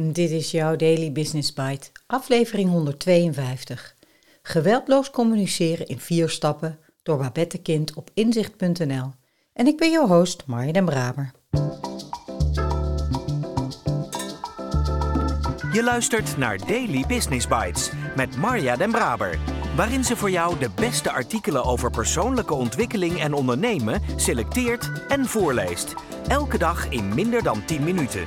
Dit is jouw Daily Business Bite, aflevering 152. Geweldloos communiceren in vier stappen door Babette Kind op inzicht.nl. En ik ben jouw host, Marja den Braber. Je luistert naar Daily Business Bites met Marja den Braber, waarin ze voor jou de beste artikelen over persoonlijke ontwikkeling en ondernemen selecteert en voorleest. Elke dag in minder dan 10 minuten.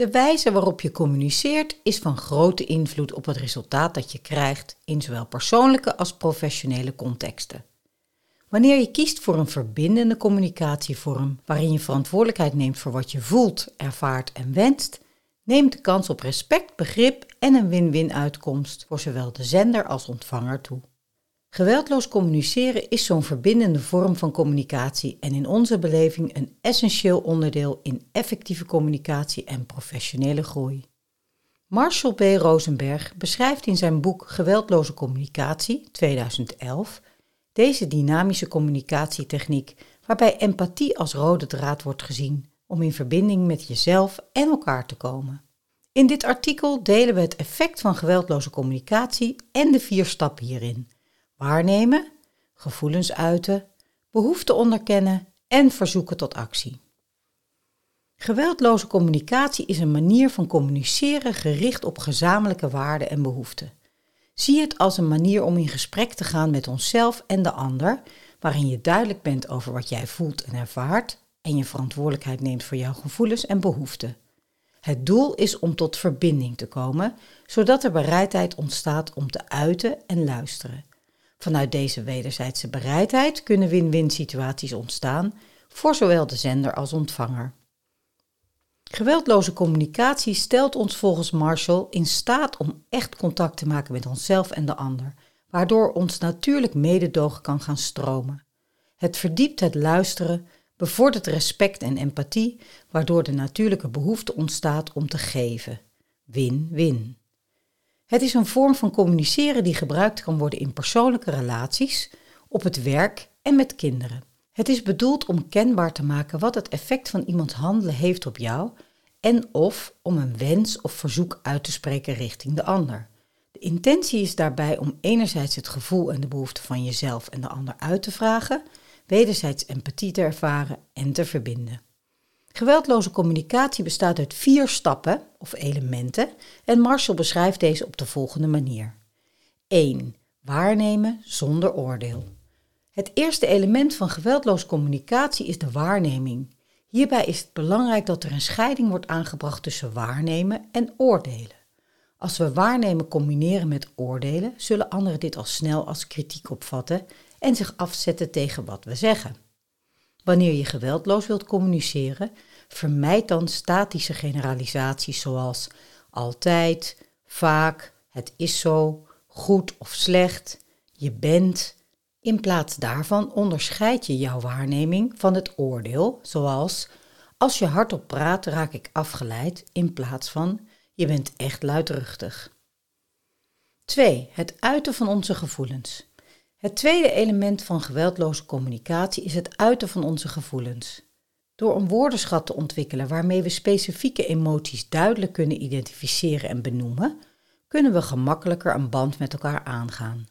De wijze waarop je communiceert is van grote invloed op het resultaat dat je krijgt in zowel persoonlijke als professionele contexten. Wanneer je kiest voor een verbindende communicatievorm waarin je verantwoordelijkheid neemt voor wat je voelt, ervaart en wenst, neemt de kans op respect, begrip en een win-win uitkomst voor zowel de zender als ontvanger toe. Geweldloos communiceren is zo'n verbindende vorm van communicatie en in onze beleving een essentieel onderdeel in effectieve communicatie en professionele groei. Marshall B. Rosenberg beschrijft in zijn boek Geweldloze Communicatie 2011 deze dynamische communicatietechniek waarbij empathie als rode draad wordt gezien om in verbinding met jezelf en elkaar te komen. In dit artikel delen we het effect van geweldloze communicatie en de vier stappen hierin waarnemen, gevoelens uiten, behoeften onderkennen en verzoeken tot actie. Geweldloze communicatie is een manier van communiceren gericht op gezamenlijke waarden en behoeften. Zie het als een manier om in gesprek te gaan met onszelf en de ander, waarin je duidelijk bent over wat jij voelt en ervaart en je verantwoordelijkheid neemt voor jouw gevoelens en behoeften. Het doel is om tot verbinding te komen, zodat er bereidheid ontstaat om te uiten en luisteren. Vanuit deze wederzijdse bereidheid kunnen win-win situaties ontstaan voor zowel de zender als ontvanger. Geweldloze communicatie stelt ons volgens Marshall in staat om echt contact te maken met onszelf en de ander, waardoor ons natuurlijk mededogen kan gaan stromen. Het verdiept het luisteren, bevordert respect en empathie, waardoor de natuurlijke behoefte ontstaat om te geven. Win-win. Het is een vorm van communiceren die gebruikt kan worden in persoonlijke relaties, op het werk en met kinderen. Het is bedoeld om kenbaar te maken wat het effect van iemands handelen heeft op jou en of om een wens of verzoek uit te spreken richting de ander. De intentie is daarbij om enerzijds het gevoel en de behoefte van jezelf en de ander uit te vragen, wederzijds empathie te ervaren en te verbinden. Geweldloze communicatie bestaat uit vier stappen of elementen en Marshall beschrijft deze op de volgende manier. 1. Waarnemen zonder oordeel. Het eerste element van geweldloze communicatie is de waarneming. Hierbij is het belangrijk dat er een scheiding wordt aangebracht tussen waarnemen en oordelen. Als we waarnemen combineren met oordelen, zullen anderen dit al snel als kritiek opvatten en zich afzetten tegen wat we zeggen. Wanneer je geweldloos wilt communiceren, vermijd dan statische generalisaties zoals altijd, vaak, het is zo, goed of slecht, je bent. In plaats daarvan onderscheid je jouw waarneming van het oordeel, zoals als je hardop praat raak ik afgeleid, in plaats van je bent echt luidruchtig. 2. Het uiten van onze gevoelens. Het tweede element van geweldloze communicatie is het uiten van onze gevoelens. Door een woordenschat te ontwikkelen waarmee we specifieke emoties duidelijk kunnen identificeren en benoemen, kunnen we gemakkelijker een band met elkaar aangaan.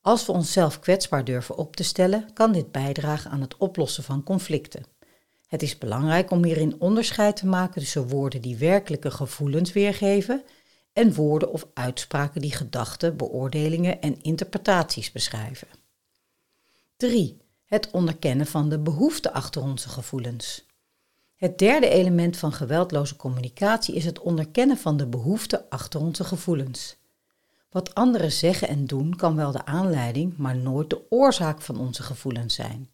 Als we onszelf kwetsbaar durven op te stellen, kan dit bijdragen aan het oplossen van conflicten. Het is belangrijk om hierin onderscheid te maken tussen woorden die werkelijke gevoelens weergeven en woorden of uitspraken die gedachten, beoordelingen en interpretaties beschrijven. 3. Het onderkennen van de behoefte achter onze gevoelens. Het derde element van geweldloze communicatie is het onderkennen van de behoefte achter onze gevoelens. Wat anderen zeggen en doen kan wel de aanleiding, maar nooit de oorzaak van onze gevoelens zijn.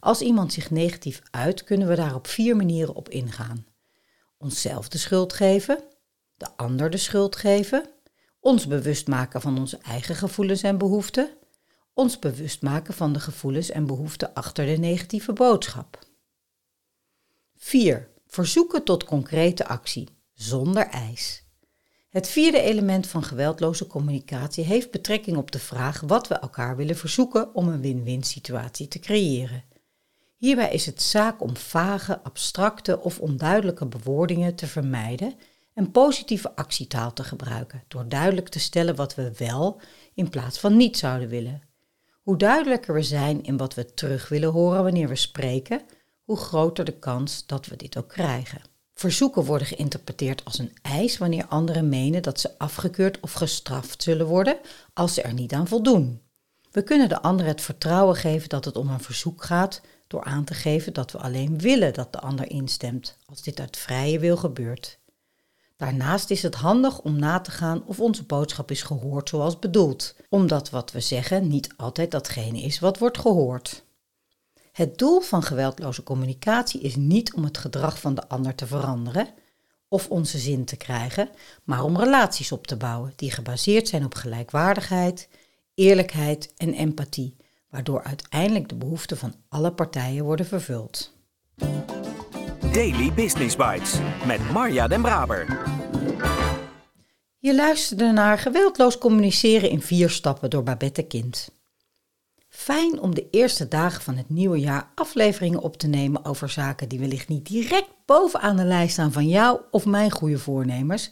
Als iemand zich negatief uit, kunnen we daar op vier manieren op ingaan. Onszelf de schuld geven, de ander de schuld geven, ons bewust maken van onze eigen gevoelens en behoeften, ons bewust maken van de gevoelens en behoeften achter de negatieve boodschap. 4. Verzoeken tot concrete actie, zonder eis. Het vierde element van geweldloze communicatie heeft betrekking op de vraag wat we elkaar willen verzoeken om een win-win situatie te creëren. Hierbij is het zaak om vage, abstracte of onduidelijke bewoordingen te vermijden en positieve actietaal te gebruiken door duidelijk te stellen wat we wel in plaats van niet zouden willen. Hoe duidelijker we zijn in wat we terug willen horen wanneer we spreken, hoe groter de kans dat we dit ook krijgen. Verzoeken worden geïnterpreteerd als een eis wanneer anderen menen dat ze afgekeurd of gestraft zullen worden als ze er niet aan voldoen. We kunnen de ander het vertrouwen geven dat het om een verzoek gaat door aan te geven dat we alleen willen dat de ander instemt, als dit uit vrije wil gebeurt. Daarnaast is het handig om na te gaan of onze boodschap is gehoord zoals bedoeld, omdat wat we zeggen niet altijd datgene is wat wordt gehoord. Het doel van geweldloze communicatie is niet om het gedrag van de ander te veranderen of onze zin te krijgen, maar om relaties op te bouwen die gebaseerd zijn op gelijkwaardigheid, eerlijkheid en empathie, waardoor uiteindelijk de behoeften van alle partijen worden vervuld. Daily Business Bites met Marja Den Braber. Je luisterde naar Geweldloos communiceren in vier stappen door Babette Kind. Fijn om de eerste dagen van het nieuwe jaar afleveringen op te nemen over zaken die wellicht niet direct bovenaan de lijst staan van jou of mijn goede voornemers,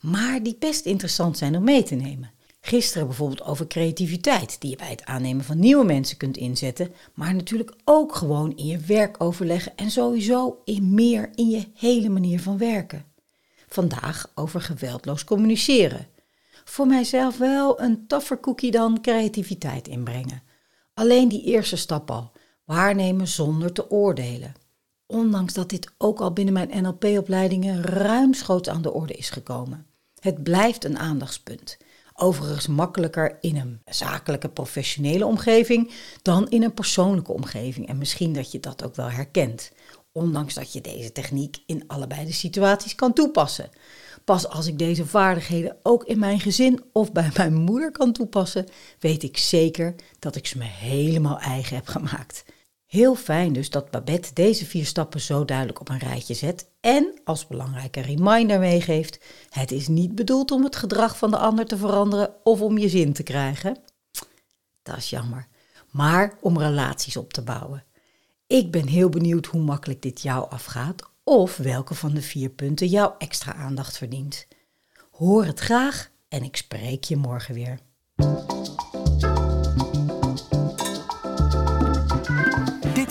maar die best interessant zijn om mee te nemen. Gisteren bijvoorbeeld over creativiteit, die je bij het aannemen van nieuwe mensen kunt inzetten, maar natuurlijk ook gewoon in je werk overleggen en sowieso in meer in je hele manier van werken. Vandaag over geweldloos communiceren. Voor mijzelf wel een toffer cookie dan creativiteit inbrengen. Alleen die eerste stap al, waarnemen zonder te oordelen. Ondanks dat dit ook al binnen mijn NLP-opleidingen ruimschoots aan de orde is gekomen. Het blijft een aandachtspunt. Overigens makkelijker in een zakelijke, professionele omgeving dan in een persoonlijke omgeving. En misschien dat je dat ook wel herkent. Ondanks dat je deze techniek in allebei de situaties kan toepassen. Pas als ik deze vaardigheden ook in mijn gezin of bij mijn moeder kan toepassen, weet ik zeker dat ik ze me helemaal eigen heb gemaakt. Heel fijn dus dat Babette deze vier stappen zo duidelijk op een rijtje zet en als belangrijke reminder meegeeft: het is niet bedoeld om het gedrag van de ander te veranderen of om je zin te krijgen. Dat is jammer, maar om relaties op te bouwen. Ik ben heel benieuwd hoe makkelijk dit jou afgaat of welke van de vier punten jouw extra aandacht verdient. Hoor het graag en ik spreek je morgen weer.